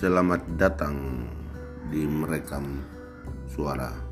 Selamat datang di merekam suara.